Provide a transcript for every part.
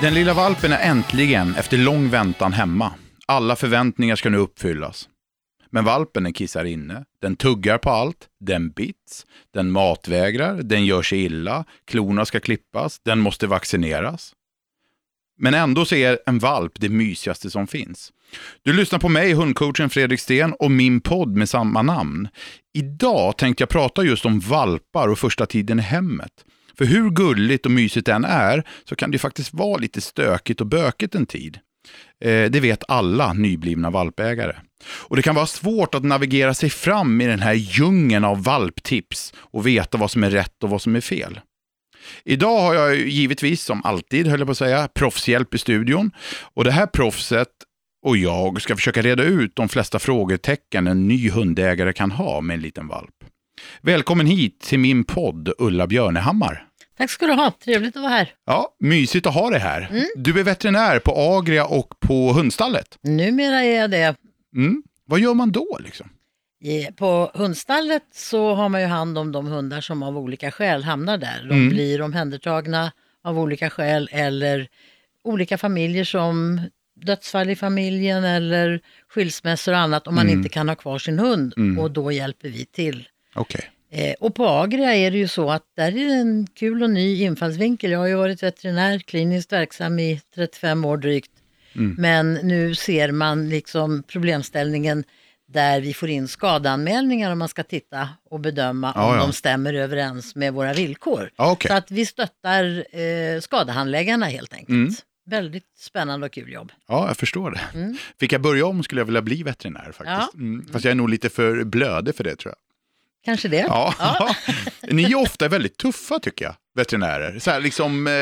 Den lilla valpen är äntligen, efter lång väntan, hemma. Alla förväntningar ska nu uppfyllas. Men valpen den kissar inne, den tuggar på allt, den bits, den matvägrar, den gör sig illa, klorna ska klippas, den måste vaccineras. Men ändå så är en valp det mysigaste som finns. Du lyssnar på mig, hundcoachen Fredrik Sten och min podd med samma namn. Idag tänkte jag prata just om valpar och första tiden i hemmet. För hur gulligt och mysigt det än är så kan det faktiskt vara lite stökigt och bökigt en tid. Eh, det vet alla nyblivna valpägare. Och det kan vara svårt att navigera sig fram i den här djungeln av valptips och veta vad som är rätt och vad som är fel. Idag har jag givetvis, som alltid höll jag på att säga, proffshjälp i studion. Och det här proffset och jag ska försöka reda ut de flesta frågetecken en ny hundägare kan ha med en liten valp. Välkommen hit till min podd Ulla Björnehammar. Tack ska du ha, trevligt att vara här. Ja, mysigt att ha dig här. Mm. Du är veterinär på Agria och på hundstallet. Numera är jag det. Mm. Vad gör man då liksom? På hundstallet så har man ju hand om de hundar som av olika skäl hamnar där. De mm. blir omhändertagna av olika skäl eller olika familjer som dödsfall i familjen eller skilsmässor och annat om man mm. inte kan ha kvar sin hund mm. och då hjälper vi till. Okay. Eh, och på Agria är det ju så att där är det en kul och ny infallsvinkel. Jag har ju varit veterinär, kliniskt verksam i 35 år drygt. Mm. Men nu ser man liksom problemställningen där vi får in skadanmälningar om man ska titta och bedöma ja, om ja. de stämmer överens med våra villkor. Okay. Så att vi stöttar eh, skadehandläggarna helt enkelt. Mm. Väldigt spännande och kul jobb. Ja, jag förstår det. Mm. Fick jag börja om skulle jag vilja bli veterinär faktiskt. Ja. Mm. Fast jag är nog lite för blödig för det tror jag. Kanske det. Ja. ja. Ni är ofta väldigt tuffa tycker jag, veterinärer. Så här, liksom, eh,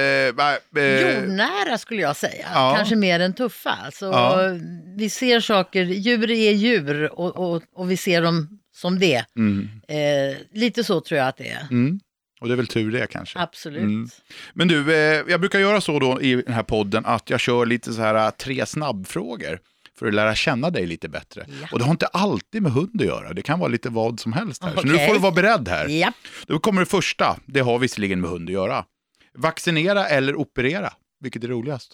eh, Jordnära skulle jag säga, ja. kanske mer än tuffa. Alltså, ja. Vi ser saker, djur är djur och, och, och vi ser dem som det. Mm. Eh, lite så tror jag att det är. Mm. Och det är väl tur det kanske. Absolut. Mm. Men du, eh, jag brukar göra så då i den här podden att jag kör lite så här tre snabbfrågor för att lära känna dig lite bättre. Ja. Och det har inte alltid med hund att göra, det kan vara lite vad som helst här. Okay. Så nu får du vara beredd här. Ja. Då kommer det första, det har visserligen med hund att göra. Vaccinera eller operera, vilket är roligast?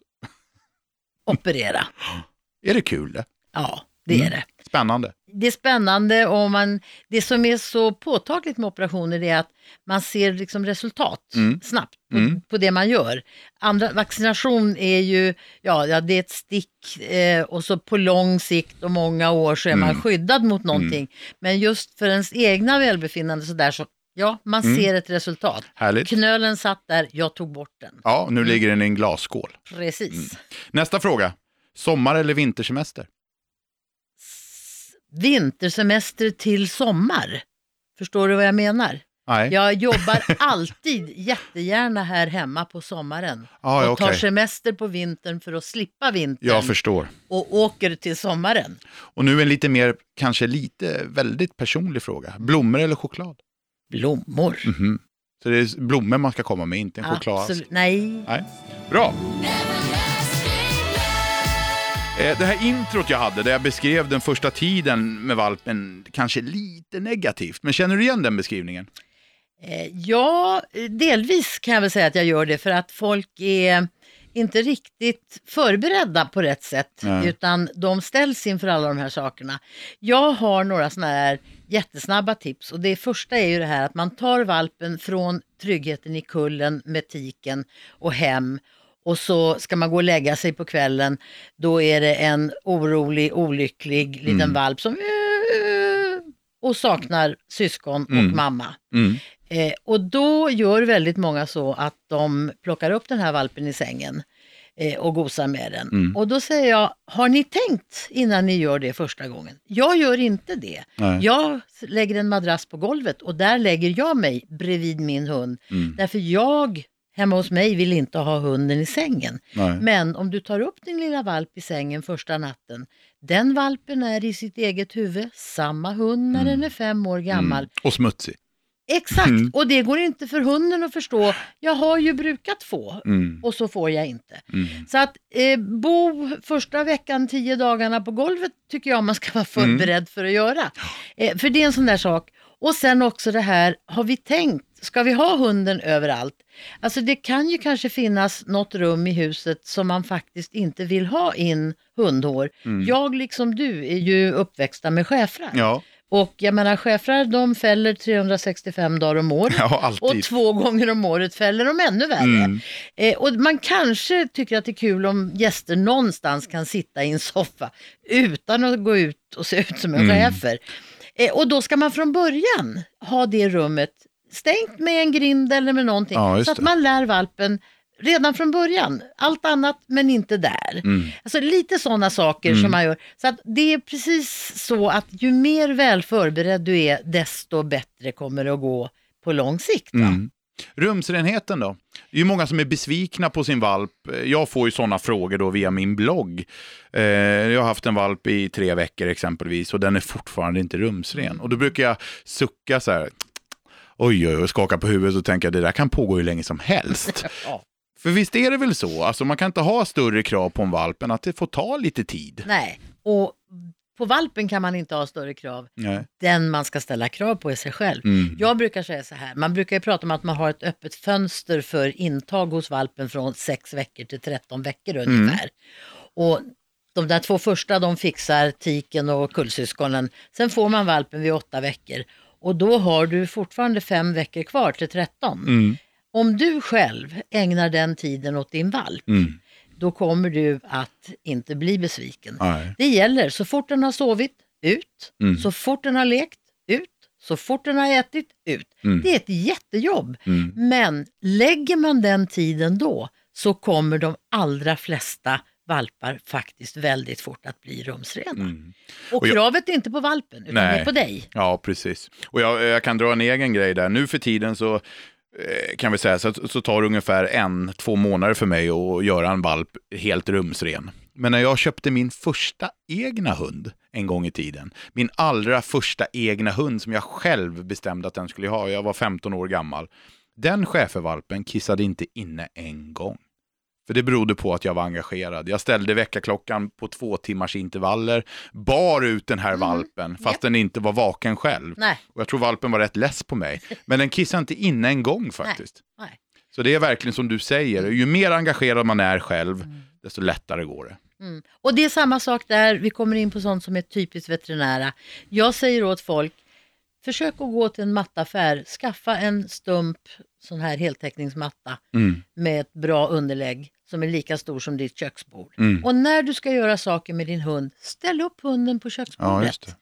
Operera. är det kul det? Ja, det mm. är det. Spännande. Det är spännande och man, det som är så påtagligt med operationer är att man ser liksom resultat mm. snabbt på, mm. på, det man gör. Andra, vaccination är ju, ja, ja det är ett stick eh, och så på lång sikt och många år så är mm. man skyddad mot någonting. Mm. Men just för ens egna välbefinnande så där så Ja, man mm. ser ett resultat. Härligt. Knölen satt där, jag tog bort den. Ja, nu ligger den i en glasskål. Precis. Mm. Nästa fråga. Sommar eller vintersemester? Vintersemester till sommar. Förstår du vad jag menar? Nej. Jag jobbar alltid jättegärna här hemma på sommaren. Ah, och okay. tar semester på vintern för att slippa vintern. Jag förstår. Och åker till sommaren. Och nu en lite mer, kanske lite väldigt personlig fråga. Blommor eller choklad? Blommor. Mm -hmm. Så det är blommor man ska komma med, inte en choklad? Absolut. Nej. Nej. Bra. Eh, det här introt jag hade, där jag beskrev den första tiden med valpen, kanske lite negativt. Men känner du igen den beskrivningen? Eh, ja, delvis kan jag väl säga att jag gör det för att folk är inte riktigt förberedda på rätt sätt, Nej. utan de ställs inför alla de här sakerna. Jag har några sådana här jättesnabba tips och det första är ju det här att man tar valpen från tryggheten i kullen med tiken och hem och så ska man gå och lägga sig på kvällen, då är det en orolig, olycklig liten mm. valp som och saknar syskon och mm. mamma. Mm. Eh, och då gör väldigt många så att de plockar upp den här valpen i sängen eh, och gosar med den. Mm. Och då säger jag, har ni tänkt innan ni gör det första gången? Jag gör inte det. Nej. Jag lägger en madrass på golvet och där lägger jag mig bredvid min hund. Mm. Därför jag hemma hos mig vill inte ha hunden i sängen. Nej. Men om du tar upp din lilla valp i sängen första natten, den valpen är i sitt eget huvud samma hund när den är fem år gammal. Mm. Och smutsig. Exakt, Mm. och det går inte för hunden att förstå. Jag har ju brukat få Mm. och så får jag inte. Mm. Så att eh, bo första veckan, tio dagarna på golvet tycker jag man ska vara Mm. förberedd för att göra. Eh, för det är en sån där sak. Och sen också det här, har vi tänkt, ska vi ha hunden överallt? Alltså det kan ju kanske finnas något rum i huset som man faktiskt inte vill ha in hundhår. Jag liksom du är ju uppväxta med schäfrar. Mm. Ja, Och jag menar schäfrar de fäller 365 dagar om året. ja. Och två gånger om året fäller de ännu värre. Mm. Eh, och man kanske tycker att det är kul om gäster någonstans kan sitta i en soffa utan att gå ut och se ut som en Mm. schäfer. Eh, och då ska man från början ha det rummet stängt med en grind eller med någonting. Ja, så att det. man lär valpen redan från början. Allt annat men inte där. Mm. Alltså lite sådana saker Mm. som man gör. Så att det är precis så att ju mer väl förberedd du är desto bättre kommer det att gå på lång sikt. Mm. Rumsrenheten då? Det är ju många som är besvikna på sin valp. Jag får ju sådana frågor då via min blogg. Eh, jag har haft en valp i tre veckor exempelvis och den är fortfarande inte rumsren. Och då brukar jag sucka så här, oj oj oj, skaka på huvudet och tänka det där kan pågå hur länge som helst. Ja. För visst är det väl så, alltså man kan inte ha större krav på en valp än att det får ta lite tid. Nej, och på valpen kan man inte ha större krav. Nej. Den man ska ställa krav på är sig själv. Mm. Jag brukar säga så här, man brukar ju prata om att man har ett öppet fönster för intag hos valpen från 6 veckor till 13 veckor ungefär. Och de där två första de fixar tiken och kullsyskonen. Sen får man valpen vid 8 veckor. Och då har du fortfarande fem veckor kvar till 13. Mm. Om du själv ägnar den tiden åt din valp, Mm. då kommer du att inte bli besviken. Nej. Det gäller så fort den har sovit, ut. Mm. Så fort den har lekt, ut. Så fort den har ätit, ut. Mm. Det är ett jättejobb. Mm. Men lägger man den tiden då så kommer de allra flesta valpar faktiskt väldigt fort att bli rumsrena. Mm. Och, Och jag- kravet är inte på valpen utan Nej. det är på dig. Ja, precis. Och jag, jag kan dra en egen grej där. Nu för tiden så eh, kan vi säga så, så tar det ungefär en, två månader för mig att göra en valp helt rumsren. Men när jag köpte min första egna hund en gång i tiden, min allra första egna hund som jag själv bestämde att den skulle ha, jag var 15 år gammal, den schäfervalpen kissade inte inne en gång. För det berodde på att jag var engagerad. Jag ställde väckarklockan på två timmars intervaller, bar ut den här valpen fast den inte var vaken själv. Nej, Och jag tror valpen var rätt less på mig. Men den kissade inte inne en gång faktiskt. nej. Så det är verkligen som du säger, ju mer engagerad man är själv, desto lättare går det. Mm. Och det är samma sak där, vi kommer in på sånt som är typiskt veterinära. Jag säger åt folk, försök att gå till en mattaffär, skaffa en stump sån här heltäckningsmatta Mm. med ett bra underlägg som är lika stor som ditt köksbord. Mm. Och när du ska göra saker med din hund, ställ upp hunden på Ja, köksbordet. det.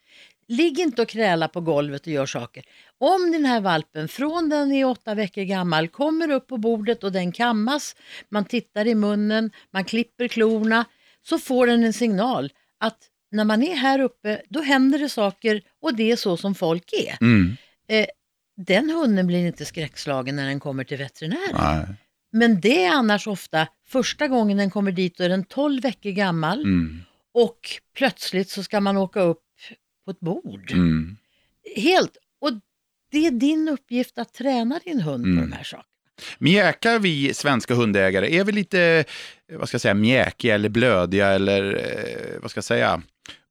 Ligg inte och kräla på golvet och gör saker. Om den här valpen från den är åtta veckor gammal kommer upp på bordet och den kammas, man tittar i munnen, man klipper klorna, så får den en signal att när man är här uppe då händer det saker och det är så som folk är. Mm. Eh, den hunden blir inte skräckslagen när den kommer till veterinären. Nej. Men det är annars ofta första gången den kommer dit då är den 12 veckor gammal Mm. och plötsligt så ska man åka upp på ett bord. Mm. Helt. Och det är din uppgift att träna din hund Mm. på de här sakerna. Mjäkar vi svenska hundägare, är vi lite, eh, vad ska jag säga, mjäkiga eller blödiga eller, eh, vad ska jag säga,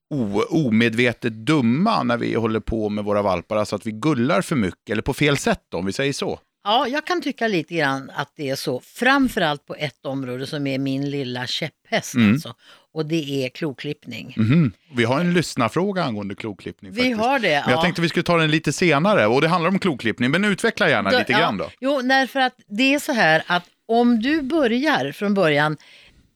o, omedvetet dumma när vi håller på med våra valpar, alltså att vi gullar för mycket, eller på fel sätt om vi säger så. Ja, jag kan tycka lite grann att det är så. Framförallt på ett område som är min lilla käpphäst Mm. alltså. Och det är kloklippning. Mhm. Vi har en lyssnarfråga angående kloklippning. Vi faktiskt. har det. Men jag ja. tänkte vi skulle ta den lite senare och det handlar om kloklippning, men utveckla gärna Då- lite grann då. Jo, därför att det är så här att om du börjar från början,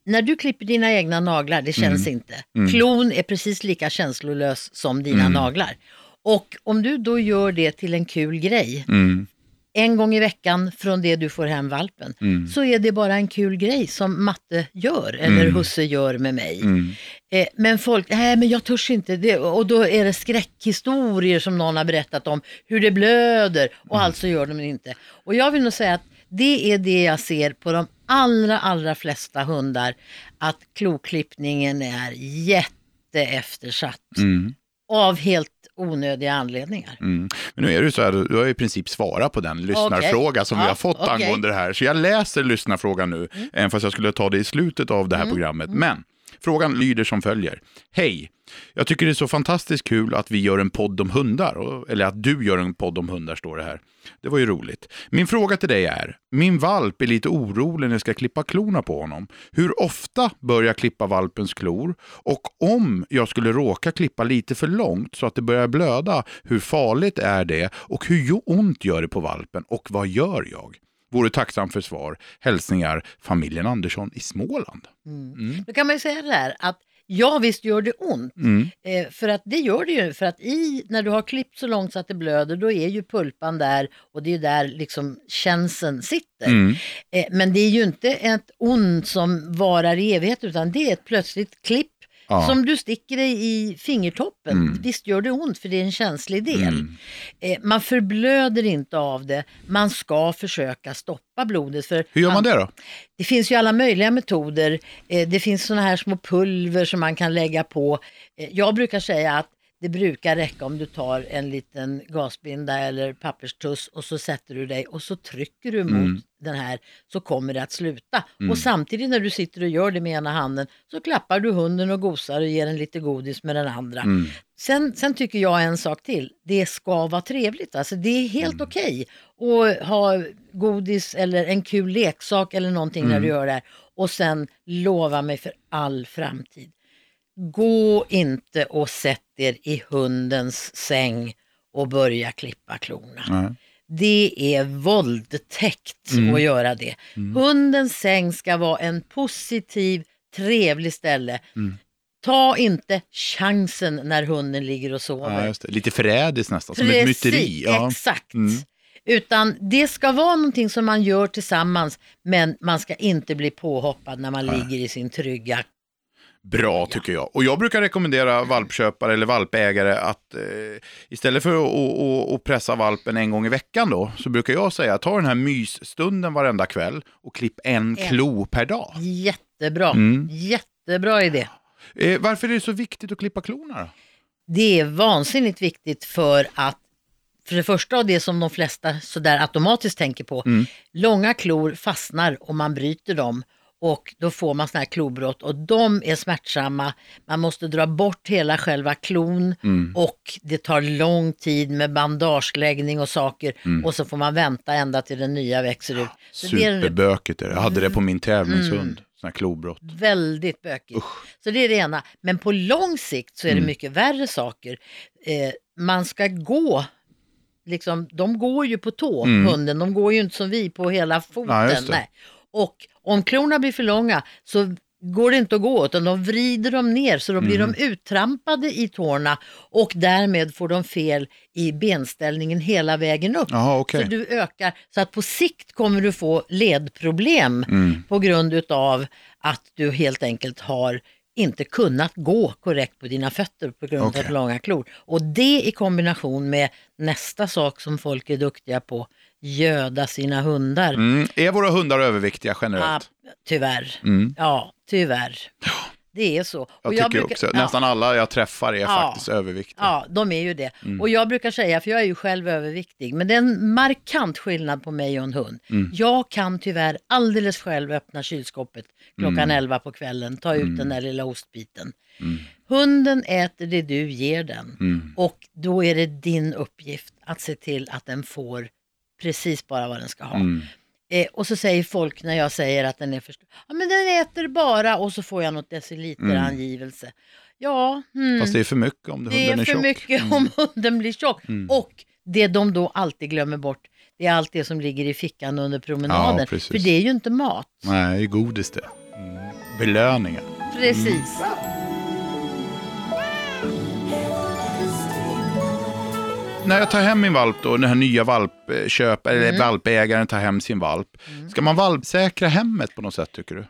när du klipper dina egna naglar, det känns inte. Klon är precis lika känslolös som dina Mm. naglar. Och om du då gör det till en kul grej, Mm. En gång i veckan från det du får hem valpen, Mm. så är det bara en kul grej som matte gör eller Mm. husse gör med mig. Mm. Eh, men folk, nej men jag törs inte. Det, och då är det skräckhistorier som någon har berättat om hur det blöder och Mm. alltså gör de det inte. Och jag vill nog säga att det är det jag ser på de allra, allra flesta hundar, att kloklippningen är jätteeftersatt. Mm. Av helt onödiga anledningar. Mm. Men nu är det så här, du har i princip svarat på den lyssnarfråga som Ja, vi har fått okej. angående det här. Så jag läser lyssnarfrågan nu, även fast jag skulle ta det i slutet av det här programmet. Men frågan lyder som följer. Hej! Jag tycker det är så fantastiskt kul att vi gör en podd om hundar. Eller att du gör en podd om hundar, står det här. Det var ju roligt. Min fråga till dig är, min valp är lite orolig när jag ska klippa klorna på honom. Hur ofta bör jag klippa valpens klor? Och om jag skulle råka klippa lite för långt så att det börjar blöda, hur farligt är det? Och hur ont gör det på valpen? Och vad gör jag? Vore tacksam för svar. Hälsningar familjen Andersson i Småland. Då kan man ju säga det här att ja visst gör det ont. Mm. Eh, för att det gör det ju, för att i, när du har klippt så långt så att det blöder, då är ju pulpan där och det är där liksom känseln sitter. Mm. Eh, men det är ju inte ett ont som varar i evighet, utan det är ett plötsligt klipp Ja. som du sticker dig i fingertoppen. Mm. Visst gör det ont, för det är en känslig del. Mm. Eh, man förblöder inte av det, man ska försöka stoppa blodet. För Hur gör man det då? det finns ju alla möjliga metoder. Eh, Det finns sådana här små pulver som man kan lägga på. Eh, Jag brukar säga att det brukar räcka om du tar en liten gasbinda eller papperstuss och så sätter du dig och så trycker du mot Mm. Den här så kommer det att sluta. Och samtidigt när du sitter och gör det med ena handen så klappar du hunden och gosar och ger den lite godis med den andra. Mm. Sen, sen tycker jag en sak till. Det ska vara trevligt. Alltså det är helt Mm. okej att ha godis eller en kul leksak eller någonting när du Mm. gör det här. Och sen lova mig för all framtid. Gå inte och sätt er i hundens säng och börja klippa klorna. Nej. Det är våldtäkt Mm. att göra det. Hundens säng ska vara en positiv, trevlig ställe. Mm. Ta inte chansen när hunden ligger och sover. Ja. Lite förrädiskt nästan, som ett myteri. Ja. exakt. Mm. Utan det ska vara någonting som man gör tillsammans, men man ska inte bli påhoppad när man ligger i sin trygga Bra tycker jag. Och jag brukar rekommendera valpköpare eller valpägare att eh, istället för att pressa valpen en gång i veckan då, så brukar jag säga ta den här mysstunden varenda kväll och klipp en En. klo per dag. Jättebra, Mm. jättebra idé. Eh, varför är det så viktigt att klippa klorna då? Det är vansinnigt viktigt för att för det första och det som de flesta sådär automatiskt tänker på. Mm. Långa klor fastnar om man bryter dem och då får man sådana här klobrott och de är smärtsamma. Man måste dra bort hela själva klon Mm. och det tar lång tid med bandageläggning och saker Mm. och så får man vänta ända till den nya växer ut. Så Superbökigt är det. Jag hade det på min tävlingshund, sådana här klobrott. väldigt bökigt. Usch. Så det är det ena. Men på lång sikt så är det Mm. mycket värre saker. Eh, man ska gå, liksom, de går ju på tå, Mm. hunden. De går ju inte som vi på hela foten. Nej. Och om klorna blir för långa så går det inte att gå utan de vrider dem ner så då blir Mm. de uttrampade i tårna och därmed får de fel i benställningen hela vägen upp. Jaha, okej. Så du ökar, så att på sikt kommer du få ledproblem Mm. på grund utav att du helt enkelt har inte kunnat gå korrekt på dina fötter på grund Okej. av långa klor. Och det i kombination med nästa sak som folk är duktiga på, göda sina hundar. Mm. Är våra hundar överviktiga Ja, generellt? tyvärr. Mm. Ja, tyvärr. Det är så. Jag Och tycker brukar- också, ja. nästan alla jag träffar är Ja. faktiskt överviktiga. Ja, de är ju det. Mm. Och jag brukar säga, för jag är ju själv överviktig, men det är en markant skillnad på mig och en hund. Mm. Jag kan tyvärr alldeles själv öppna kylskåpet klockan Mm. 11 på kvällen, ta ut Mm. den där lilla ostbiten. Mm. Hunden äter det du ger den Mm. och då är det din uppgift att se till att den får precis bara vad den ska ha. Mm. Eh, och så säger folk när jag säger att den är för stor, ja men den äter bara och så får jag något deciliterangivelse. Ja, mm. Fast det är för mycket om Det hunden är är för tjock. mycket Mm. om hunden blir tjock. Mm. Och det de då alltid glömmer bort, det är allt det som ligger i fickan under promenaden. Ja, för det är ju inte mat. Nej, det är godis det. Mm. Belöningar. Precis. När jag tar hem min valp då, den här nya valpköp, eller Mm. valpägaren tar hem sin valp. Ska man valpsäkra hemmet på något sätt tycker du?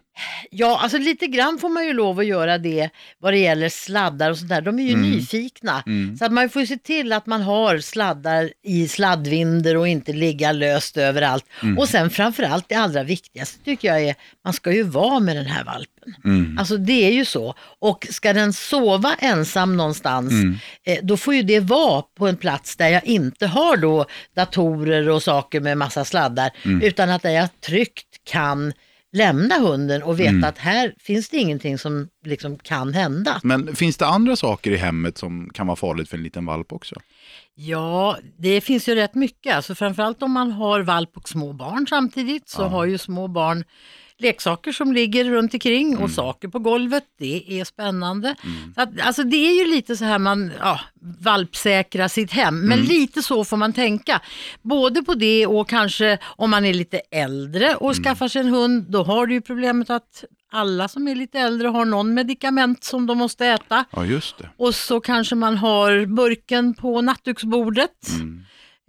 Ja, alltså lite grann får man ju lov att göra det vad det gäller sladdar och sånt där. De är ju Mm. nyfikna. Mm. Så att man får ju se till att man har sladdar i sladdvinder och inte ligga löst överallt. Mm. Och sen framförallt det allra viktigaste tycker jag är, man ska ju vara med den här valpen. Mm. Alltså det är ju så. Och ska den sova ensam någonstans, Mm. eh, då får ju det vara på en plats där jag inte har då datorer och saker med massa sladdar, Mm. utan att där jag tryggt kan lämna hunden och veta Mm. att här finns det ingenting som liksom kan hända. Men finns det andra saker i hemmet som kan vara farligt för en liten valp också? Ja, det finns ju rätt mycket. Alltså framförallt om man har valp och små barn samtidigt så Ja. har ju små barn leksaker som ligger runt omkring och saker på golvet. Det är spännande. Så att, alltså det är ju lite så här man ja, valpsäkra sitt hem, men lite så får man tänka. Både på det och kanske om man är lite äldre och skaffar sig en hund, då har du ju problemet att alla som är lite äldre har någon medicament som de måste äta. Ja, just det. Och så kanske man har burken på nattduksbordet.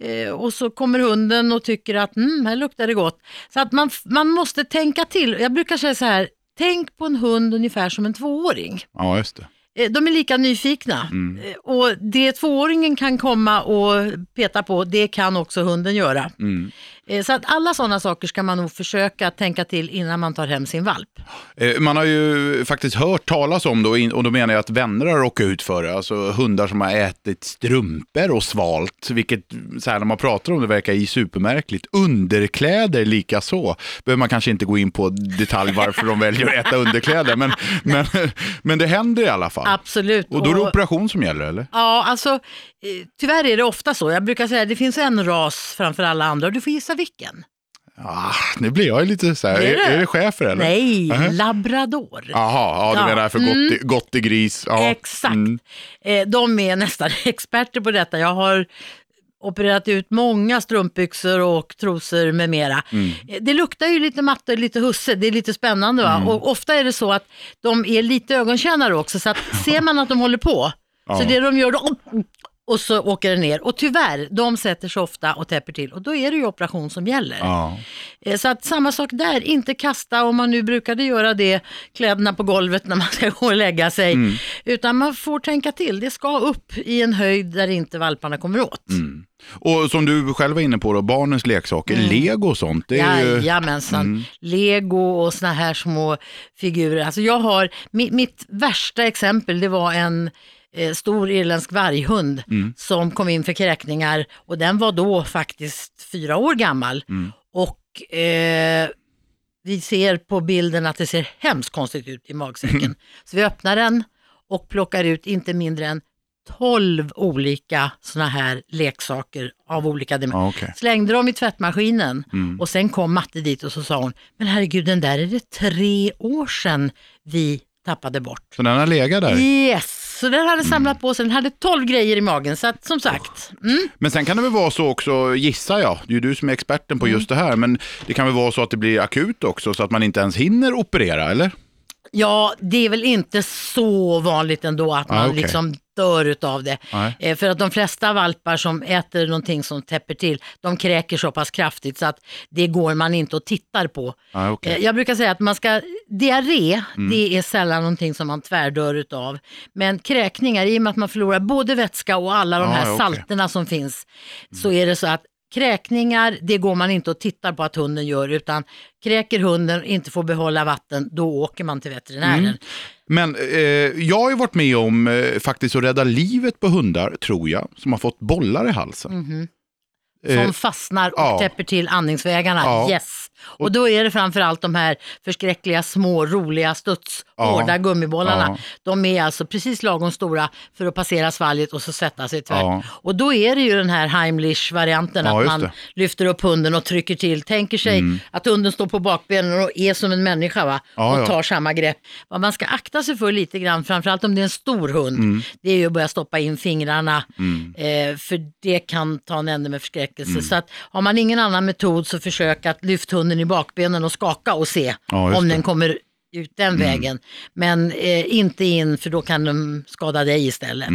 Eh, och så kommer hunden och tycker att mm, här luktar det gott. Så att man, man måste tänka till. Jag brukar säga så här, tänk på en hund ungefär som en tvååring. Ja, just det. Eh, De är lika nyfikna. Mm. Eh, Och det tvååringen kan komma och peta på, det kan också hunden göra. Mm. Eh, Så att alla sådana saker ska man nog försöka tänka till innan man tar hem sin valp. Eh, Man har ju faktiskt hört talas om det och då menar jag att vänner har råkat ut för det. Alltså hundar som har ätit strumpor och svalt, vilket så här, när man pratar om det verkar ju supermärkligt. Underkläder lika så. Behöver man kanske inte gå in på detalj varför de väljer att äta underkläder, men, men, men det händer i alla fall. Absolut. Och då är det operation som gäller, eller? Ja, alltså eh, tyvärr är det ofta så. Jag brukar säga att det finns en ras framför alla andra och du får gissa vilken. Ah, nu blir jag ju lite så här, är är, det. chefer eller? Nej, Nähä. labrador. Jaha, ja, du Ja, menar för mm. gott, i, gott i gris. Ja. Exakt. Mm. Eh, de är nästan experter på detta. Jag har opererat ut många strumpbyxor och trosor med mera. Mm. Eh, Det luktar ju lite matte, lite husse, det är lite spännande va? Och ofta är det så att de är lite ögonkännare också, så att ser man att de håller på, så det de gör då, och så åker det ner. Och tyvärr, de sätter sig ofta och täpper till och då är det ju operation som gäller. Ja. Eh, Så att samma sak där, inte kasta om man nu brukade göra det, kläderna på golvet när man ska gå och lägga sig. Mm. Utan man får tänka till, det ska upp i en höjd där inte valparna kommer åt. Mm. Och som du själv var inne på, då, barnens leksaker, lego och sånt. Det är ju... Jajamensan, Mm. lego och såna här små figurer. Alltså jag har, mitt, mitt värsta exempel det var en stor irländsk varghund Mm. som kom in för kräkningar och den var då faktiskt fyra år gammal. Mm. Och eh, vi ser på bilden att det ser hemskt konstigt ut i magsäcken. Så vi öppnar den och plockar ut inte mindre än 12 olika såna här leksaker av olika dimensioner. Ja, okej. Slängde dem i tvättmaskinen Mm. och sen kom Matte dit och så sa hon, men herregud den där är det tre år sedan vi tappade bort. Så den har legat där. Yes, så den hade samlat på sig, den hade 12 grejer i magen. Så att, som sagt, mm, Men sen kan det väl vara så också, gissar jag, det är ju du som är experten på Mm. just det här, men det kan väl vara så att det blir akut också så att man inte ens hinner operera, eller? ja det är väl inte så vanligt ändå att Ah, man okej. liksom dör utav det. Eh, för att de flesta valpar som äter någonting som täpper till, de kräker så pass kraftigt så att det går man inte och tittar på. Ja, okej. Eh, Jag brukar säga att man ska, diarré, Mm. det är sällan någonting som man tvärdör utav. Men kräkningar, i och med att man förlorar både vätska och alla de Ja, här okej. salterna som finns, så är det så att kräkningar, det går man inte och tittar på att hunden gör, utan kräker hunden och inte får behålla vatten, då åker man till veterinären. Mm. Men eh, jag har ju varit med om eh, faktiskt att rädda livet på hundar, tror jag, som har fått bollar i halsen. Mhm. Eh, Som fastnar och ja. täpper till andningsvägarna. Ja. Yes. Och då är det framförallt de här förskräckliga små roliga studs, Ja. hårda gummibollarna. Ja. De är alltså precis lagom stora för att passera svalget och så sätta sig tvärt. Ja. Och då är det ju den här Heimlich-varianten, att man det. Mm. lyfter upp hunden och trycker till. Tänker sig att hunden står på bakbenen och är som en människa va? Och tar samma grepp. Vad man ska akta sig för lite grann, framförallt om det är en stor hund, Mm. det är ju att börja stoppa in fingrarna. Eh, för det kan ta en ände med förskräckelse. Mm. Så att har man ingen annan metod så försök att lyfta hunden i bakbenen och skaka och se Ja, om det. den kommer ut den vägen. Men eh, inte in för då kan de skada dig istället.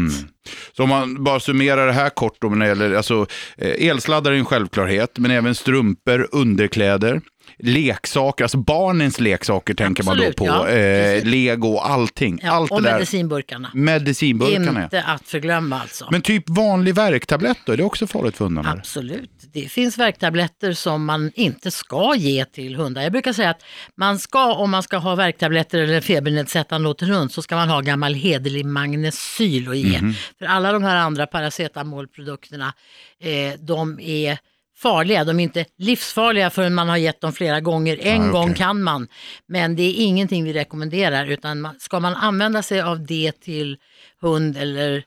Så om man bara summerar det här kort då, när det gäller, alltså, eh, elsladdar är en självklarhet, men även strumpor, underkläder. Leksaker, alltså barnens leksaker tänker man Absolut, då på. ja, eh. Lego, allting. Ja, Allt och det där. medicinburkarna. Medicinburkarna. Inte att förglömma alltså. Men typ vanlig värktablett då, är det också farligt för hundarna? Absolut. Det finns värktabletter som man inte ska ge till hundar. Jag brukar säga att man ska, om man ska ha värktabletter eller febernedsättande åt en hund, så ska man ha gammal hederlig magnesyl att ge. Mhm. För alla de här andra paracetamolprodukterna, eh, de är farliga. De är inte livsfarliga förrän man har gett dem flera gånger. En Ah, okej. gång kan man, men det är ingenting vi rekommenderar. Utan man, ska man använda sig av det till hund eller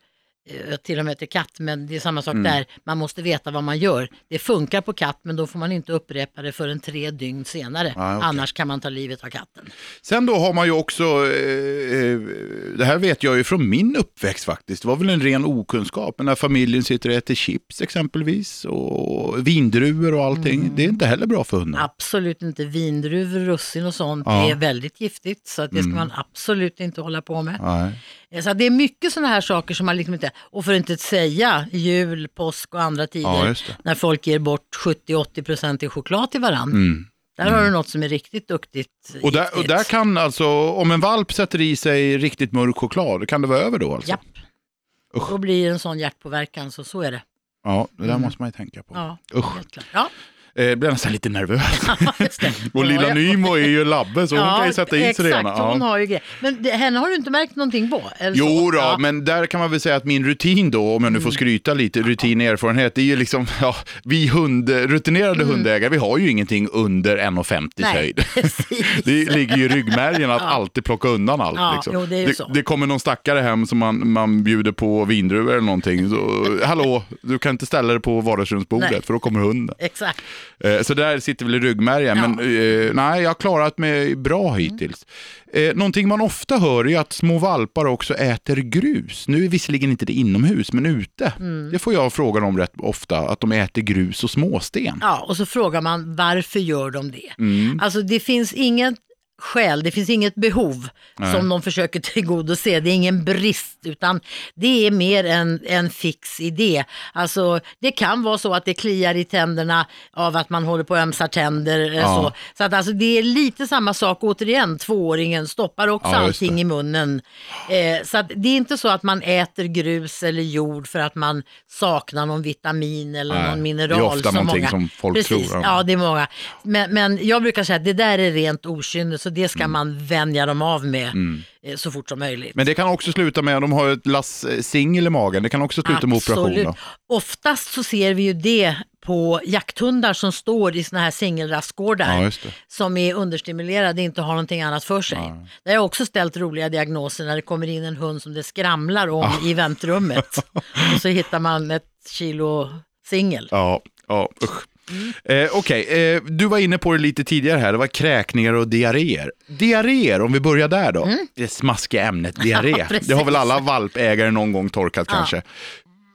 eh, till och med till katt, men det är samma sak Mm. där. Man måste veta vad man gör. Det funkar på katt, men då får man inte upprepa det förrän tre dygn senare. Ah, okej. Annars kan man ta livet av katten. Sen då har man ju också, eh, eh, det här vet jag ju från min uppväxt faktiskt, det var väl en ren okunskap, men när familjen sitter och äter chips exempelvis och vindruvor och allting, Mm. det är inte heller bra för hunden. Absolut inte vindruvor, russin och sånt. Ja. Mm. Det är väldigt giftigt, så att det ska man absolut inte hålla på med. Nej. Så det är mycket sådana här saker som man liksom inte, och för att inte säga jul, påsk och andra tider, Ja, när folk ger bort 70-80% i choklad till varandra. Mm. Där har du något som är riktigt duktigt. Och, där, och där kan alltså, om en valp sätter i sig riktigt mörk choklad, kan det vara över då alltså? Japp. Usch. Då blir det en sån hjärtpåverkan, så så är det. Ja, det där Mm. måste man ju tänka på. Ja, Usch. Ja, Eh, blir nästan lite nervös. Och lilla Ja, Nymo är ju labbe så hon kan ju sätta i sig exakt, ena. hon Ja. har ju grejer. Men henne har du inte märkt någonting på? Eller så? Jo då, Ja. men där kan man väl säga att min rutin då, om jag nu får skryta lite, rutin och erfarenhet, det är ju liksom, ja, vi hund, rutinerade hundägare, vi har ju ingenting under 1,50 Nej, höjd. Det ligger ju i ryggmärgen att alltid plocka undan allt. Ja, liksom. jo, det det, så. det kommer någon stackare hem som man, man bjuder på vindruvor eller någonting. Så, Hallå, du kan inte ställa dig på vardagsrumsbordet Nej. för då kommer hunden. Exakt. Eh, Så där sitter väl i ryggmärgen, Ja. men eh, nej, jag har klarat mig bra hittills. Eh, någonting man ofta hör är att små valpar också äter grus. Nu är visserligen inte det inomhus, men ute. Det får jag frågan om rätt ofta, att de äter grus och småsten. Ja, och så frågar man varför gör de det? Mm. Alltså det finns inget skäl, det finns inget behov Nej. som de försöker tillgodose. Det är ingen brist, utan det är mer en, en fix idé. Alltså det kan vara så att det kliar i tänderna av att man håller på att ömsa tänder. eller Ja. Så, så att alltså det är lite samma sak återigen, tvååringen stoppar också Ja, allting i munnen. Eh, så att det är inte så att man äter grus eller jord för att man saknar någon vitamin eller Nej, någon det är mineral. ofta som någonting många. som folk Precis, tror, ja. Ja, det är många. Men, men jag brukar säga att det där är rent okynne, så det ska man vänja dem av med eh, så fort som möjligt. Mm. Men det kan också sluta med, de har ett lass eh, singel i magen, det kan också sluta med operation. Då. Oftast så ser vi ju det på jakthundar som står i såna här singelrastgårdar. Ja, som är understimulerade, inte har någonting annat för sig. Där har jag också ställt roliga diagnoser när det kommer in en hund som det skramlar om i väntrummet. och så hittar man ett kilo singel. Ja, ja usch. Mm. Eh, Okej, eh, du var inne på det lite tidigare här, det var kräkningar och diarréer. Diarréer, om vi börjar där då. Det smaskiga ämnet diarré. Mm. Ja, det har väl alla valpägare någon gång torkat kanske.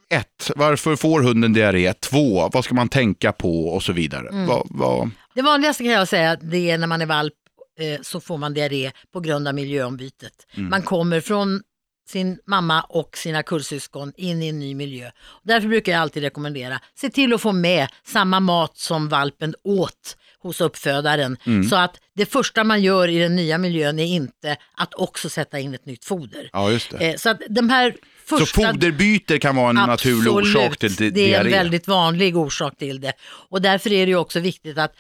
Ett, varför får hunden diarré? Två, vad ska man tänka på och så vidare. Mm. Vad, vad, Det vanligaste kan jag säga det är när man är valp eh, så får man diarré på grund av miljöombytet. Man kommer från sin mamma och sina kullsyskon in i en ny miljö. Därför brukar jag alltid rekommendera, se till att få med samma mat som valpen åt hos uppfödaren. Så att det första man gör i den nya miljön är inte att också sätta in ett nytt foder. ja, just det. Eh, så att de här Så första... foderbyte kan vara en naturlig Absolut. orsak till di- Det är diarré? en väldigt vanlig orsak till det. Och därför är det också viktigt att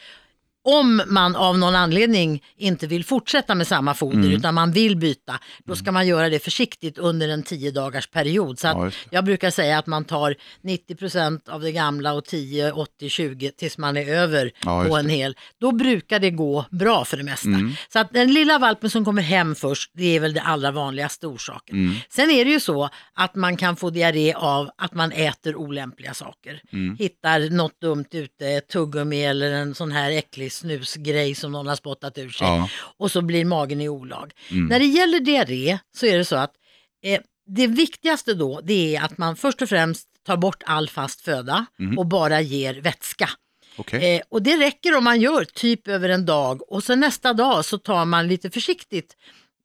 om man av någon anledning inte vill fortsätta med samma foder Mm. utan man vill byta, då ska man göra det försiktigt under en 10 dagars period. Så Ja, jag brukar säga att man tar 90% av det gamla och 10, 80, 20 tills man är över Ja, på. Mm. en hel. Då brukar det gå bra för det mesta. Så att den lilla valpen som kommer hem först, det är väl det allra vanligaste orsaken. Mm. Sen är det ju så att man kan få diarré av att man äter olämpliga saker. Mm. Hittar något dumt ute, ett tuggummi eller en sån här äcklig snusgrej som någon har spottat ur sig. Ja. Mm. Och så blir magen i olag. När det gäller diarré så är det så att eh, det viktigaste då det är att man först och främst tar bort all fast föda Mm. och bara ger vätska. Okej. Eh, och det räcker om man gör typ över en dag och sen nästa dag så tar man lite försiktigt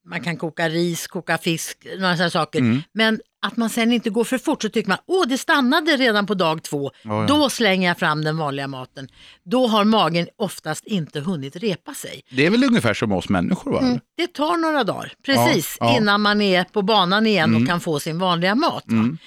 man kan koka ris, koka fisk, några sådana saker. Mm. Men att man sen inte går för fort så tycker man, åh det stannade redan på dag två. Ja, ja. Då slänger jag fram den vanliga maten. Då har magen oftast inte hunnit repa sig. Det är väl ungefär som oss människor va? Mm. Det tar några dagar, precis, Ja, ja. innan man är på banan igen Mm. och kan få sin vanliga mat. va? Mm.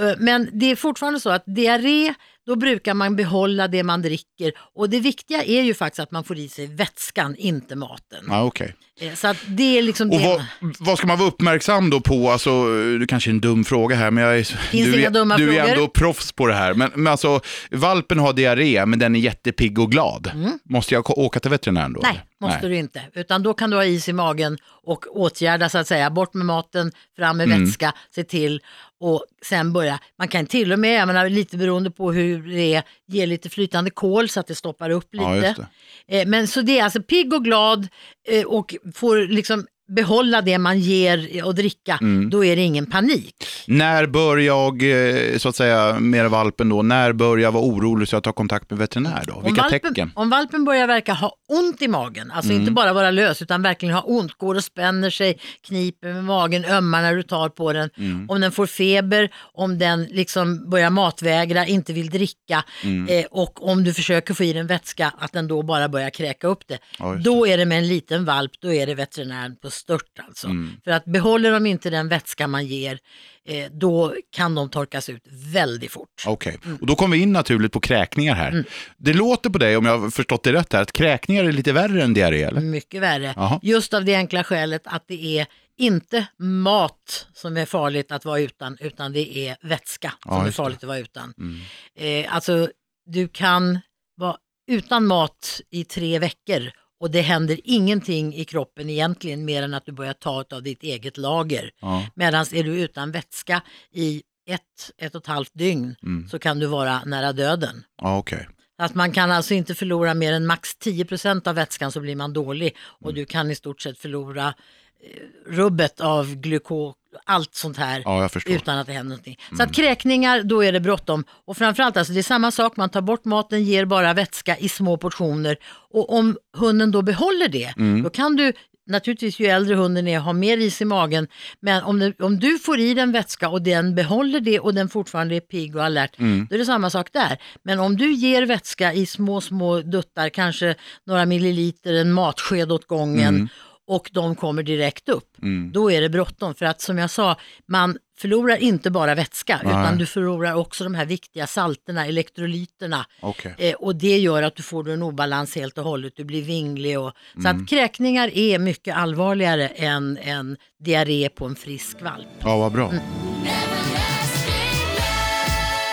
Eh, Men det är fortfarande så att diarré, då brukar man behålla det man dricker. Och det viktiga är ju faktiskt att man får i sig vätskan, inte maten. Ja, okej. Eh, Så att det är liksom Och det. vad, vad ska man vara uppmärksam då på? Alltså, det kanske är en dum fråga här, men jag är, Finns du, är, dumma du är ändå proffs på det här. Men, men alltså, valpen har diarré, men den är jättepigg och glad. Måste jag åka till veterinären då? Mm. Nej, måste du inte. Utan då kan du ha is i magen och åtgärda så att säga. Bort med maten, fram med Mm. vätska, se till och sen börja. Man kan till och med, jag menar, lite beroende på hur det är, ge lite flytande kol så att det stoppar upp lite. Ja. Eh, Men så det är alltså pigg och glad eh, och får liksom behålla det man ger och dricka, Mm. då är det ingen panik. När bör jag, eh, så att säga, med valpen då, när bör jag vara orolig så jag tar kontakt med veterinär då? Vilka valpen, tecken? Mm. Om valpen börjar verka ha ont i magen, alltså inte bara vara lös utan verkligen ha ont, går och spänner sig, kniper med magen, ömmar när du tar på den. Mm. Om den får feber, om den liksom börjar matvägra, inte vill dricka Mm. eh, och om du försöker få i den vätska, att den då bara börjar kräka upp det. Ja, då är det med en liten valp, då är det veterinären på stört alltså. Mm. För att behåller de inte den vätska man ger, eh, då kan de torkas ut väldigt fort. Okej, Mm. och då kommer vi in naturligt på kräkningar här. Det låter på dig, om jag har förstått det rätt här, att kräkningar är lite värre än diarré, eller? Mycket värre. Jaha. Just av det enkla skälet att det är inte mat som är farligt att vara utan, utan det är vätska Ja, som är just det. farligt att vara utan. Mm. Eh, alltså, du kan vara utan mat i tre veckor och det händer ingenting i kroppen egentligen mer än att du börjar ta av ditt eget lager. Ja. Medan är du utan vätska i ett, ett och ett halvt dygn Mm. så kan du vara nära döden. Ja, okej. Att man kan alltså inte förlora mer än max 10% av vätskan så blir man dålig och du kan i stort sett förlora rubbet av glukos, allt sånt här Ja, utan att det händer någonting. Så att kräkningar, då är det bråttom. Och framförallt, alltså, det är samma sak, man tar bort maten, ger bara vätska i små portioner. Och om hunden då behåller det, då kan du Naturligtvis ju äldre hunden är, ha mer is i magen. Men om, det, om du får i den vätska och den behåller det och den fortfarande är pigg och alert, då är det samma sak där. Men om du ger vätska i små, små duttar, kanske några milliliter, en matsked åt gången och de kommer direkt upp, då är det bråttom. För att som jag sa, man förlorar inte bara vätska Nej. utan du förlorar också de här viktiga salterna, elektrolyterna. Okej. Eh, och det gör att du får en obalans helt och hållet, du blir vinglig. Och, Så Mm. att kräkningar är mycket allvarligare än en diarré på en frisk valp. Ja, vad bra. Mm.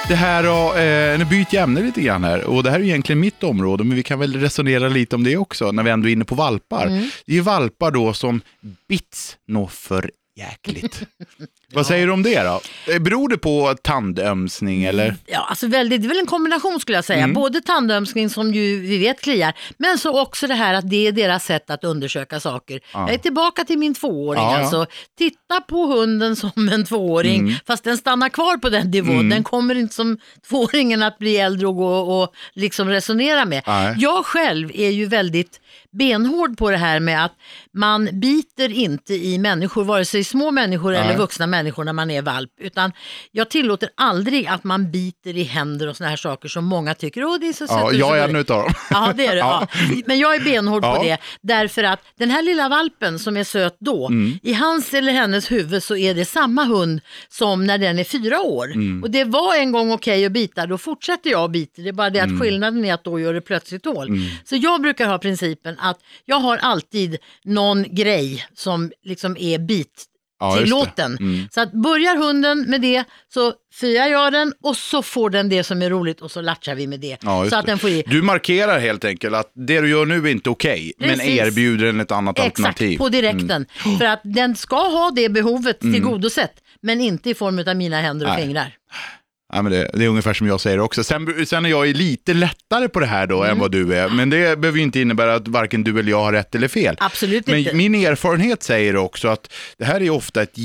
Det här eh, nu byter jag ämne lite grann här och det här är egentligen mitt område men vi kan väl resonera lite om det också när vi ändå är inne på valpar. Mm. Det är valpar då som bits nå för jäkligt. Vad säger du om det då? Eh, Beror det på tandömsning eller? Ja, alltså väldigt, det är väl en kombination skulle jag säga. Mm. Både tandömsning som ju vi vet kliar, men så också det här att det är deras sätt att undersöka saker. Jag är tillbaka till min tvååring Ja, ja. alltså. Titta på hunden som en tvååring, Mm. fast den stannar kvar på den nivån. Den kommer inte som tvååringen att bli äldre och gå och liksom resonera med. Nej. Jag själv är ju väldigt benhård på det här med att man biter inte i människor, vare sig små människor Nej. eller vuxna människor när man är valp. Utan jag tillåter aldrig att man biter i händer och såna här saker som många tycker, åh det är så sött. Ja, jag är en gulligt." utav dem. Ja, det är det. Ja. Men jag är benhård Ja. på det. Därför att den här lilla valpen som är söt då, Mm. i hans eller hennes huvud så är det samma hund som när den är fyra år. Mm. Och det var en gång okej att bita, då fortsätter jag att bita. Det är bara det Mm. att skillnaden är att då gör det plötsligt hål. Så jag brukar ha principen att jag har alltid någon grej som liksom är bit Ja, tillåten. Mm. Så att börjar hunden med det så fyrar jag den och så får den det som är roligt och så latchar vi med det. Ja, så att det. den får i. Du markerar helt enkelt att det du gör nu är inte okej, men Precis. erbjuder en ett annat Exakt, alternativ. Mm. på direkten. För att den ska ha det behovet tillgodosett, men inte i form av mina händer och Nej. fingrar. Ja, men det, det är ungefär som jag säger också. Sen, sen är jag lite lättare på det här då Mm. än vad du är. Men det behöver ju inte innebära att varken du eller jag har rätt eller fel. Absolut Men inte. min erfarenhet säger också att det här är ofta ett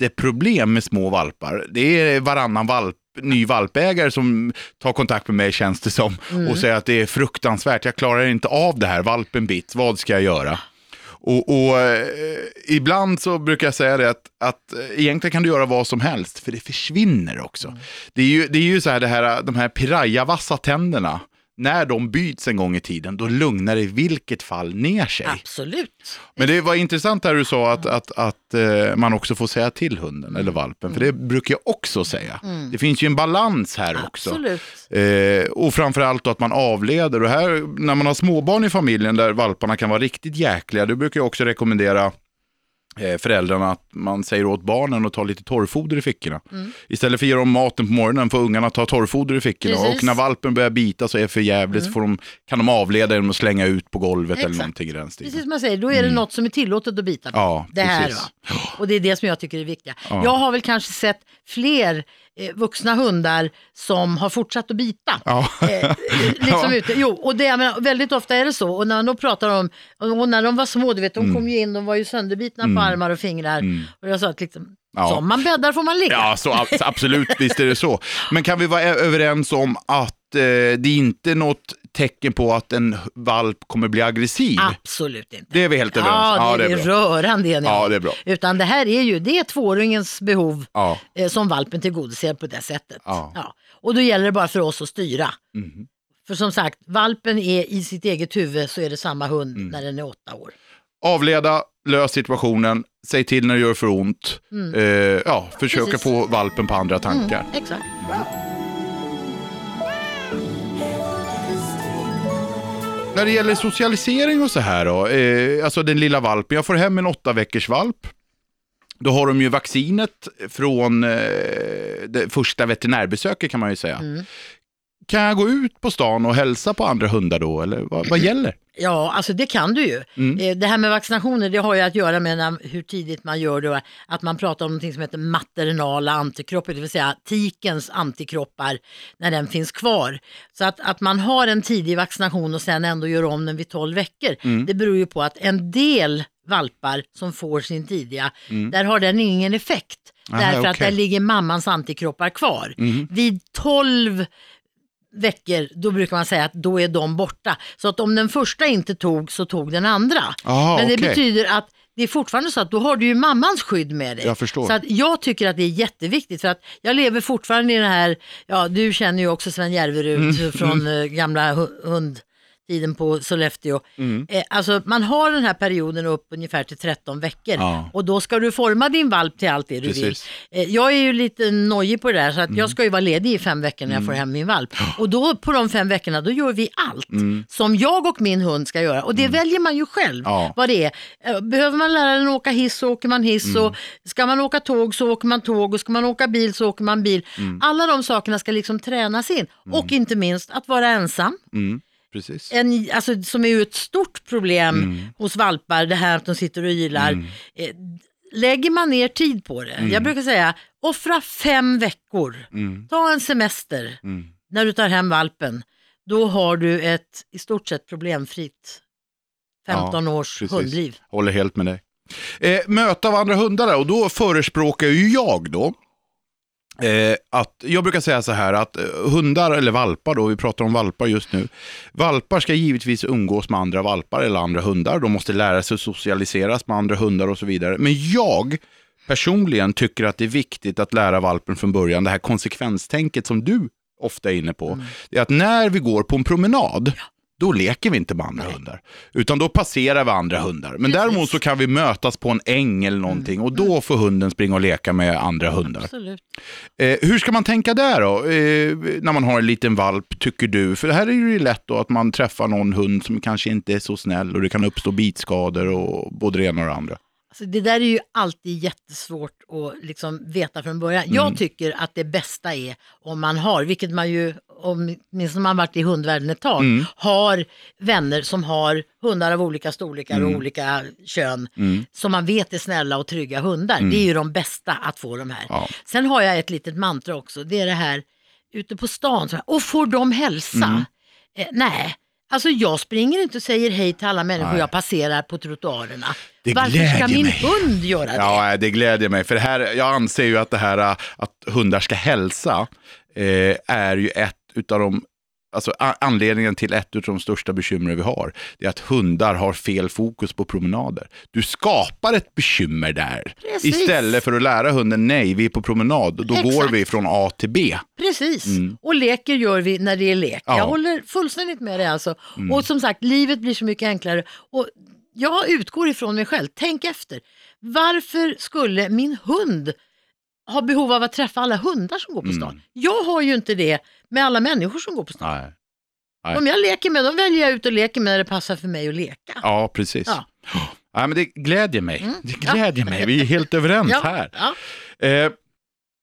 jätteproblem med små valpar. Det är varannan valp ny valpägare som tar kontakt med mig känns det som Mm. och säger att det är fruktansvärt, jag klarar inte av det här, valpen bits, vad ska jag göra? Och, och eh, ibland så brukar jag säga det att, att eh, egentligen kan du göra vad som helst, för det försvinner också. Det är ju, det är ju så här, det här de här pirajavassa tänderna, när de byts en gång i tiden, då lugnar det i vilket fall ner sig. Absolut. Men det var intressant där du sa att, att, att eh, man också får säga till hunden eller valpen, för det brukar jag också säga. Det finns ju en balans här också. Absolut. Eh, och framförallt då att man avleder. Och här, när man har småbarn i familjen där valparna kan vara riktigt jäkliga, då brukar jag också rekommendera föräldrarna att man säger åt barnen att ta lite torrfoder i fickorna. Mm. Istället för att ge dem maten på morgonen får ungarna ta torrfoder i fickorna. Precis. Mm. Och när valpen börjar bita så är det för jävligt så får de, kan de avleda genom att slänga ut på golvet eller Exakt. någonting i den stilen. Precis som jag säger, då är det något som är tillåtet att bita på. Mm. Ja, det här precis. va. Och det är det som jag tycker är viktigt. Ja. Jag har väl kanske sett fler eh, vuxna hundar som har fortsatt att bita. Ja. Eh, liksom Ja. ute. Jo, och det, menar, väldigt ofta är det så. Och när man då pratar om, och när de var små, du vet, de kom ju in, de var ju sönderbitna på armar och fingrar. Och jag sa att liksom, Mm. Ja. som man bäddar får man ligga. Ja, så ab- absolut, visst är det så. Men kan vi vara överens om att eh, det är inte något tecken på att en valp kommer bli aggressiv? Absolut inte. Det är vi helt överens Ja, det, Ja, det är, är rörande eniga Ja, det är bra. Utan det här är ju, det är tvååringens behov Ja. eh, som valpen tillgodoser på det sättet. Ja. Och då gäller det bara för oss att styra. Mhm. För som sagt, valpen är i sitt eget huvud så är det samma hund Mm. när den är åtta år. Avleda, lös situationen, säg till när det gör för ont. Eh, ja, försöka Precis. få valpen på andra tankar. Exakt. När det gäller socialisering och så här då, eh, alltså den lilla valpen, jag får hem en åtta veckors valp. Då har de ju vaccinet från eh, det första veterinärbesöket kan man ju säga. Mm. Kan jag gå ut på stan och hälsa på andra hundar då, eller vad, vad gäller? Ja, alltså det kan du ju. Mm. Eh, Det här med vaccinationer, det har ju att göra med när, hur tidigt man gör det. Att man pratar om något som heter maternala antikroppar, det vill säga tikens antikroppar när den finns kvar. Så att, att man har en tidig vaccination och sen ändå gör om den vid 12 veckor, Mm. det beror ju på att en del valpar som får sin tidiga, där har den ingen effekt. Mm. Aha, därför att okej. där ligger mammans antikroppar kvar. Mm. Vid 12 veckor, då brukar man säga att då är de borta. Så att om den första inte tog så tog den andra. Aha, Men det okej. betyder att det är fortfarande så att då har du ju mammans skydd med dig. Jag förstår. Så att jag tycker att det är jätteviktigt för att jag lever fortfarande i den här, ja du känner ju också Sven Järverud Mm. från eh, gamla hu- hundtiden på Sollefteå. Mm. Eh, alltså man har den här perioden upp ungefär till 13 veckor Ja. och då ska du forma din valp till allt det du Precis. vill. Eh, jag är ju lite nojig på det där så att Mm. jag ska ju vara ledig i fem veckor när jag får hem min valp. Och då på de fem veckorna då gör vi allt som jag och min hund ska göra och det väljer man ju själv Mm. Ja. vad det är. Eh, Behöver man lära den åka hiss så åker man hiss Mm. och ska man åka tåg så åker man tåg och ska man åka bil så åker man bil. Mm. Alla de sakerna ska liksom tränas in och inte minst att vara ensam. Mm, precis. En, alltså, som är ett stort problem Mm. hos valpar, det här att de sitter och ylar. Eh, lägger man ner tid på det, jag brukar säga offra fem veckor, Mm, ta en semester mm. när du tar hem valpen. Då har du ett i stort sett problemfritt 15 års precis. hundliv. Håller helt med dig. Eh, möte av andra hundar och då förespråkar ju jag då eh, att, jag brukar säga så här att eh, hundar, eller valpar då, vi pratar om valpar just nu. Valpar ska givetvis umgås med andra valpar eller andra hundar. De måste lära sig att socialiseras med andra hundar och så vidare. Men jag personligen tycker att det är viktigt att lära valpen från början, det här konsekvenstänket som du ofta är inne på. Det är att när vi går på en promenad, då leker vi inte med andra hundar. Utan då passerar vi andra hundar. Men däremot så kan vi mötas på en äng eller någonting och då får hunden springa och leka med andra hundar. Absolut. Eh, hur ska man tänka där då? Eh, när man har en liten valp, tycker du? För det här är ju lätt då att man träffar någon hund som kanske inte är så snäll och det kan uppstå bitskador och både det ena och det andra. Alltså det där är ju alltid jättesvårt att liksom veta från början. Mm. Jag tycker att det bästa är om man har, vilket man ju, åtminstone man varit i hundvärlden ett tag, Mm. har vänner som har hundar av olika storlekar Mm. och olika kön. Som man vet är snälla och trygga hundar. Det är ju de bästa att få de här. Mm. Ja. Sen har jag ett litet mantra också, det är det här ute på stan, så här, och får de hälsa? Mm. Eh, nej. Alltså jag springer inte och säger hej till alla människor Nej. jag passerar på trottoarerna. Det Varför ska min mig. hund göra det? Ja, det glädjer mig. För det här, jag anser ju att det här att hundar ska hälsa eh, är ju ett utav de alltså anledningen till ett av de största bekymren vi har, det är att hundar har fel fokus på promenader. Du skapar ett bekymmer där. Precis. Istället för att lära hunden, nej, vi är på promenad, då går Exakt. vi från A till B. Precis, och leker gör vi när det är lek. Mm. Ja. Mm. Jag håller fullständigt med dig alltså. Och som sagt, livet blir så mycket enklare. Och jag utgår ifrån mig själv, tänk efter. Varför skulle min hund ha behov av att träffa alla hundar som går på stan? Mm. Jag har ju inte det med alla människor som går på stan. Nej. Nej. Om jag leker med dem väljer jag ut och leker med när det passar för mig att leka. Ja, precis. Ja. Ja, men det glädjer mig. Mm. Det glädjer mig. Vi är helt överens Ja, här. ja. Eh,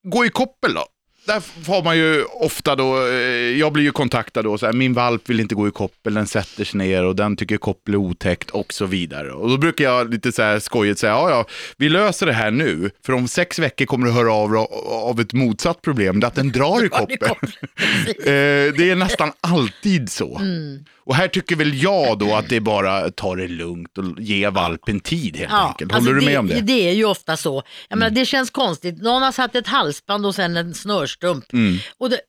gå i koppel då. Där har man ju ofta då, eh, jag blir ju kontaktad då, så här, min valp vill inte gå i koppel, den sätter sig ner och den tycker koppel är otäckt och så vidare. Och då brukar jag lite så här skojigt säga, ja ja, vi löser det här nu, för om sex veckor kommer du höra av av ett motsatt problem, det är att den drar i koppel. Eh, det är nästan alltid så. Mm. Och här tycker väl jag då att det är bara ta det lugnt och ge valpen tid helt enkelt. Håller alltså du med det, om det? Mm. Det är ju ofta så. Jag menar, det känns konstigt. Någon har satt ett halsband och sen en snörstump. Mm. Och det,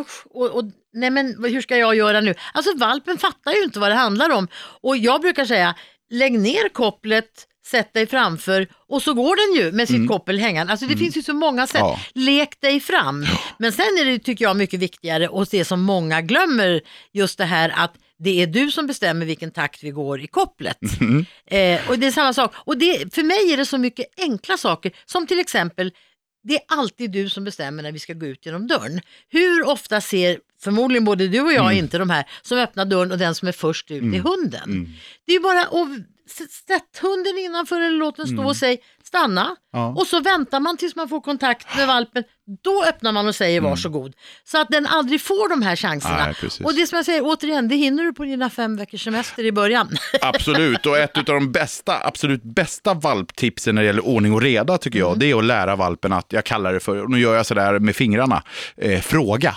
usch, och, och, nej men hur ska jag göra nu? Alltså valpen fattar ju inte vad det handlar om. Och jag brukar säga, lägg ner kopplet, sätt dig framför och så går den ju med sitt koppel hängande. Alltså det finns ju så många sätt. Mm. Ja. Lek dig fram. Men sen är det, tycker jag, mycket viktigare och det som många glömmer, just det här att det är du som bestämmer vilken takt vi går i kopplet. Mm. Eh, och det är samma sak. Och det, för mig är det så mycket enkla saker, som till exempel, det är alltid du som bestämmer när vi ska gå ut genom dörren. Hur ofta ser, förmodligen både du och jag, Mm. inte de här som öppnar dörren och den som är först ut är hunden. Det är bara att sätt hunden innanför eller låt den stå och säg stanna. Mm. Ja. Och så väntar man tills man får kontakt med valpen. Då öppnar man och säger varsågod. Så att den aldrig får de här chanserna. Mm. Nej, precis. och det som jag säger återigen, det hinner du på dina fem veckors semester i början. Absolut, och ett av de bästa, absolut bästa valptipsen när det gäller ordning och reda tycker jag, det är att lära valpen att, jag kallar det för, och nu gör jag sådär med fingrarna, eh, fråga.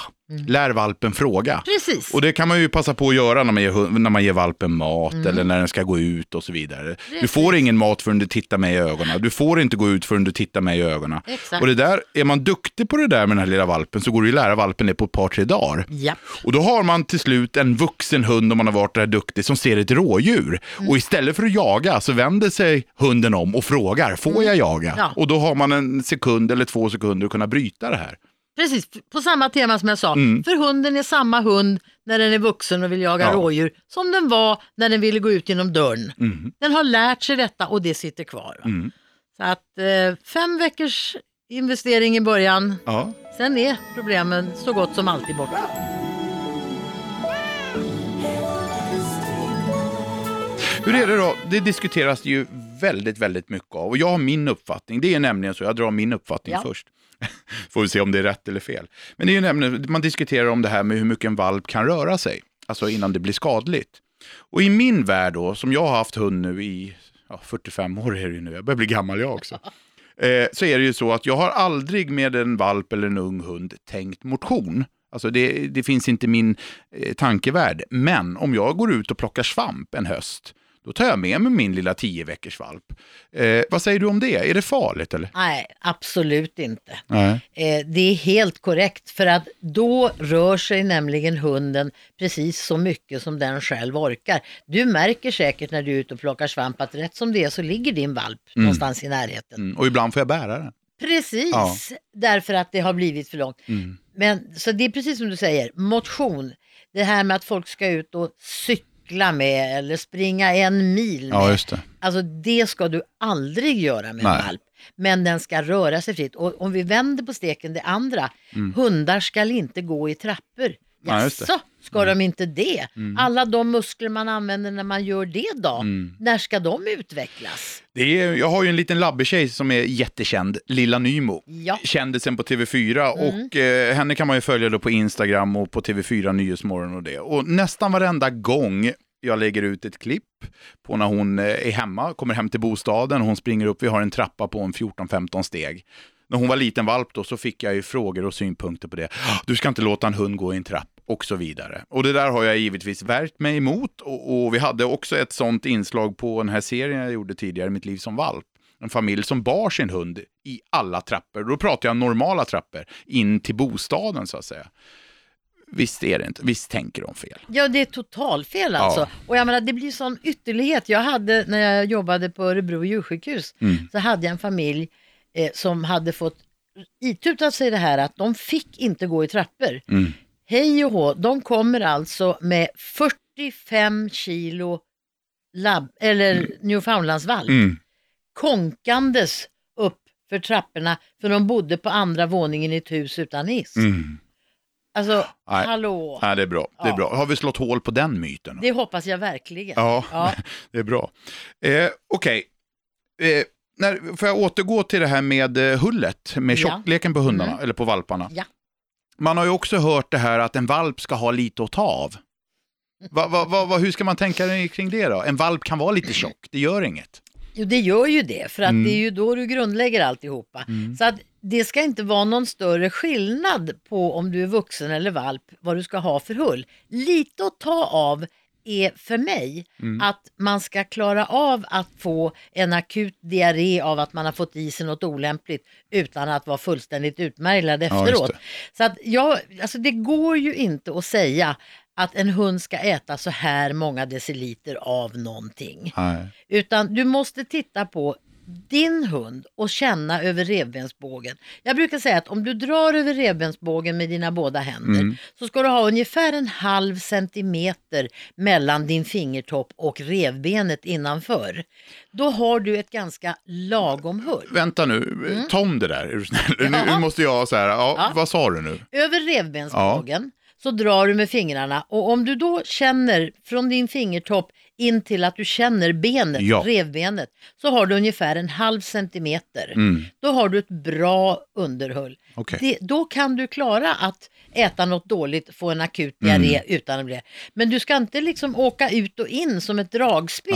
Lär valpen fråga. Precis. Och det kan man ju passa på att göra när man ger, när man ger valpen mat eller när den ska gå ut och så vidare. Du Precis. får ingen mat förrän du tittar mig i ögonen. Du får inte gå ut förrän du tittar mig i ögonen. Exakt. Och det där, är man duktig på det där med den här lilla valpen så går det ju lära valpen det på ett par, tre dagar. Japp. Och då har man till slut en vuxen hund, om man har varit där duktig, som ser ett rådjur. Mm. Och istället för att jaga så vänder sig hunden om och frågar, får jag jaga? Mm. Ja. Och då har man en sekund eller två sekunder att kunna bryta det här. Precis, på samma tema som jag sa. Mm. För hunden är samma hund när den är vuxen och vill jaga Ja. rådjur som den var när den ville gå ut genom dörren. Mm. Den har lärt sig detta och det sitter kvar. va? Mm. Så att eh, fem veckors investering i början, Ja. sen är problemen så gott som alltid borta. Hur är det då? Det diskuteras ju väldigt, väldigt mycket av. Och jag har min uppfattning. Det är nämligen så, jag drar min uppfattning Ja. först. Får vi se om det är rätt eller fel. Men det är ju nämligen, man diskuterar om det här med hur mycket en valp kan röra sig. Alltså innan det blir skadligt. Och i min värld då, som jag har haft hund nu i ja, 45 år är det ju nu, jag börjar bli gammal jag också. Eh, så är det ju så att jag har aldrig med en valp eller en ung hund tänkt motion. Alltså det, det finns inte min eh, tankevärld. Men om jag går ut och plockar svamp en höst, då tar jag med mig min lilla 10 veckors valp. Eh, vad säger du om det? Är det farligt eller? Nej, absolut inte. Nej. Eh, det är helt korrekt för att då rör sig nämligen hunden precis så mycket som den själv orkar. Du märker säkert när du är ute och plockar svamp att rätt som det är så ligger din valp någonstans i närheten. Mm. Och ibland får jag bära den. Precis, Ja. därför att det har blivit för långt. Mm. Men så det är precis som du säger, motion, det här med att folk ska ut och cykla med eller springa en mil med. Ja, just det. Alltså det ska du aldrig göra med Nej. en valp. Men den ska röra sig fritt. Och om vi vänder på steken det andra, Mm. hundar ska inte gå i trappor. Jaså, ska de inte det? Alla de muskler man använder när man gör det då, Mm. när ska de utvecklas? Det är, jag har ju en liten labbetjej som är jättekänd, Lilla Nymo. Ja. Kändisen på TV4 och eh, henne kan man ju följa då på Instagram och på TV4 Nyhetsmorgon och det. Och nästan varenda gång jag lägger ut ett klipp på när hon eh, är hemma, kommer hem till bostaden, hon springer upp, vi har en trappa på en 14-15 steg. När hon var liten valp då så fick jag ju frågor och synpunkter på det. "Ah, Du ska inte låta en hund gå i en trapp och så vidare. Och det där har jag givetvis värkt mig emot och, och vi hade också ett sånt inslag på den här serien jag gjorde tidigare, Mitt liv som valp. En familj som bar sin hund i alla trappor. Då pratar jag normala trappor in till bostaden så att säga. Visst är det inte, visst tänker de fel. Ja, det är totalfel alltså. Ja. Och jag menar, det blir sån ytterlighet. Jag hade, när jag jobbade på Örebro djursjukhus, Mm. så hade jag en familj eh, som hade fått itutat sig det här att de fick inte gå i trappor. Mm. Hej och hå, de kommer alltså med 45 kilo lab, eller Newfoundlandsvalp Mm. konkandes upp för trapporna för de bodde på andra våningen i ett hus utan hiss. Mm. Alltså, Nej. hallå, Ja, det är bra. Det är Ja. bra. Har vi slått hål på den myten? det hoppas jag verkligen. Ja, Ja. det är bra. Eh, Okej, eh, när- får jag återgå till det här med eh, hullet, med Ja. tjockleken på hundarna, Mm. eller på valparna. Ja. Man har ju också hört det här att en valp ska ha lite att ta av. Va, va, va, hur ska man tänka kring det då? En valp kan vara lite tjock, det gör inget. Jo, det gör ju det, för att Mm. det är ju då du grundlägger alltihopa. Så att det ska inte vara någon större skillnad på om du är vuxen eller valp, vad du ska ha för hull. Lite att ta av är för mig Mm. att man ska klara av att få en akut diarré av att man har fått i sig något olämpligt utan att vara fullständigt utmärglad efteråt. det. Så att jag, alltså det går ju inte att säga att en hund ska äta så här många deciliter av någonting. Nej. Utan du måste titta på din hund och känna över revbensbågen. Jag brukar säga att om du drar över revbensbågen med dina båda händer Mm. så ska du ha ungefär en halv centimeter mellan din fingertopp och revbenet innanför. Då har du ett ganska lagom hull. Vänta nu, ta om det där, är du snäll. Nu, Mm. Ja. nu måste jag så här, ja, Ja. vad sa du nu? Över revbensbågen så drar du med fingrarna och om du då känner från din fingertopp in till att du känner benet, Ja. revbenet, så har du ungefär en halv centimeter. Mm. Då har du ett bra underhull. Okej. Det, då kan du klara att äta något dåligt, få en akut diarré Mm. utan att bli... Men du ska inte liksom åka ut och in som ett dragspel.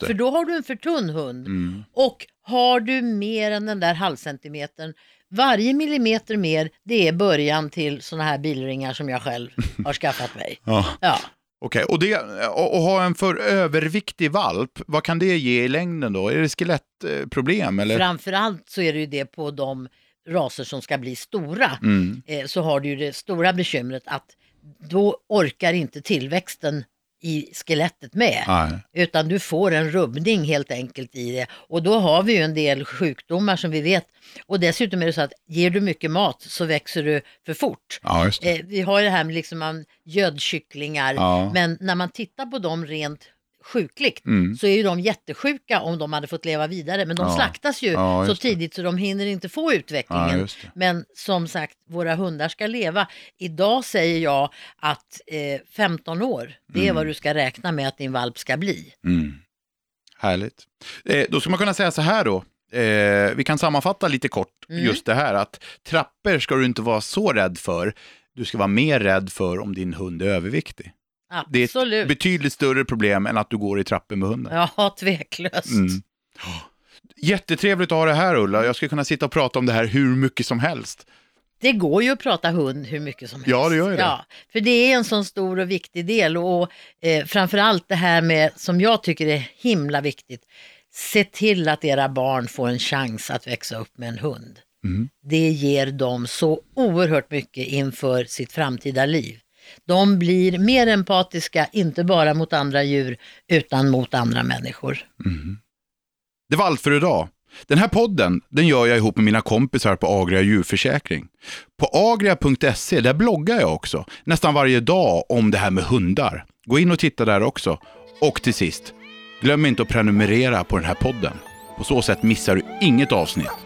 Det. För då har du en för tunn hund. Mm. Och har du mer än den där halvcentimetern, varje millimeter mer, det är början till sådana här bilringar som jag själv har skaffat mig. Ja. Ja. Okej, och, det, och, och ha en för överviktig valp, vad kan det ge i längden då? Är det skelettproblem eller? Framförallt så är det ju det på de raser som ska bli stora. Mm. Eh, så har du ju det stora bekymret att då orkar inte tillväxten i skelettet med. Nej. Utan du får en rubbning helt enkelt i det. Och då har vi ju en del sjukdomar som vi vet. Och dessutom är det så att ger du mycket mat så växer du för fort. Ja. Eh, vi har det här med liksom man, gödkycklingar, Ja. men när man tittar på dem rent sjukligt Mm. så är ju de jättesjuka om de hade fått leva vidare. Men de Ja. slaktas ju Ja, så tidigt så de hinner inte få utvecklingen. Ja. Men som sagt, våra hundar ska leva. Idag säger jag att eh, 15 år, det är Mm. vad du ska räkna med att din valp ska bli. Mm. Härligt. Eh, då ska man kunna säga så här då. Eh, vi kan sammanfatta lite kort Mm. just det här att trappor ska du inte vara så rädd för. Du ska vara mer rädd för om din hund är överviktig. Det är ett Absolut. betydligt större problem än att du går i trappor med hunden. Ja, tveklöst. Mm. Jättetrevligt att ha det här Ulla. Jag skulle kunna sitta och prata om det här hur mycket som helst. Det går ju att prata hund hur mycket som helst. Ja, det gör ju det. Ja, för det är en sån stor och viktig del och eh, framförallt det här med, som jag tycker är himla viktigt, se till att era barn får en chans att växa upp med en hund. Mm. Det ger dem så oerhört mycket inför sitt framtida liv. De blir mer empatiska, inte bara mot andra djur, utan mot andra människor. Mhm. Det var allt för idag. Den här podden den gör jag ihop med mina kompisar på Agria djurförsäkring. På agria.se där bloggar jag också, nästan varje dag om det här med hundar. Gå in och titta där också. Och till sist, glöm inte att prenumerera på den här podden. På så sätt missar du inget avsnitt.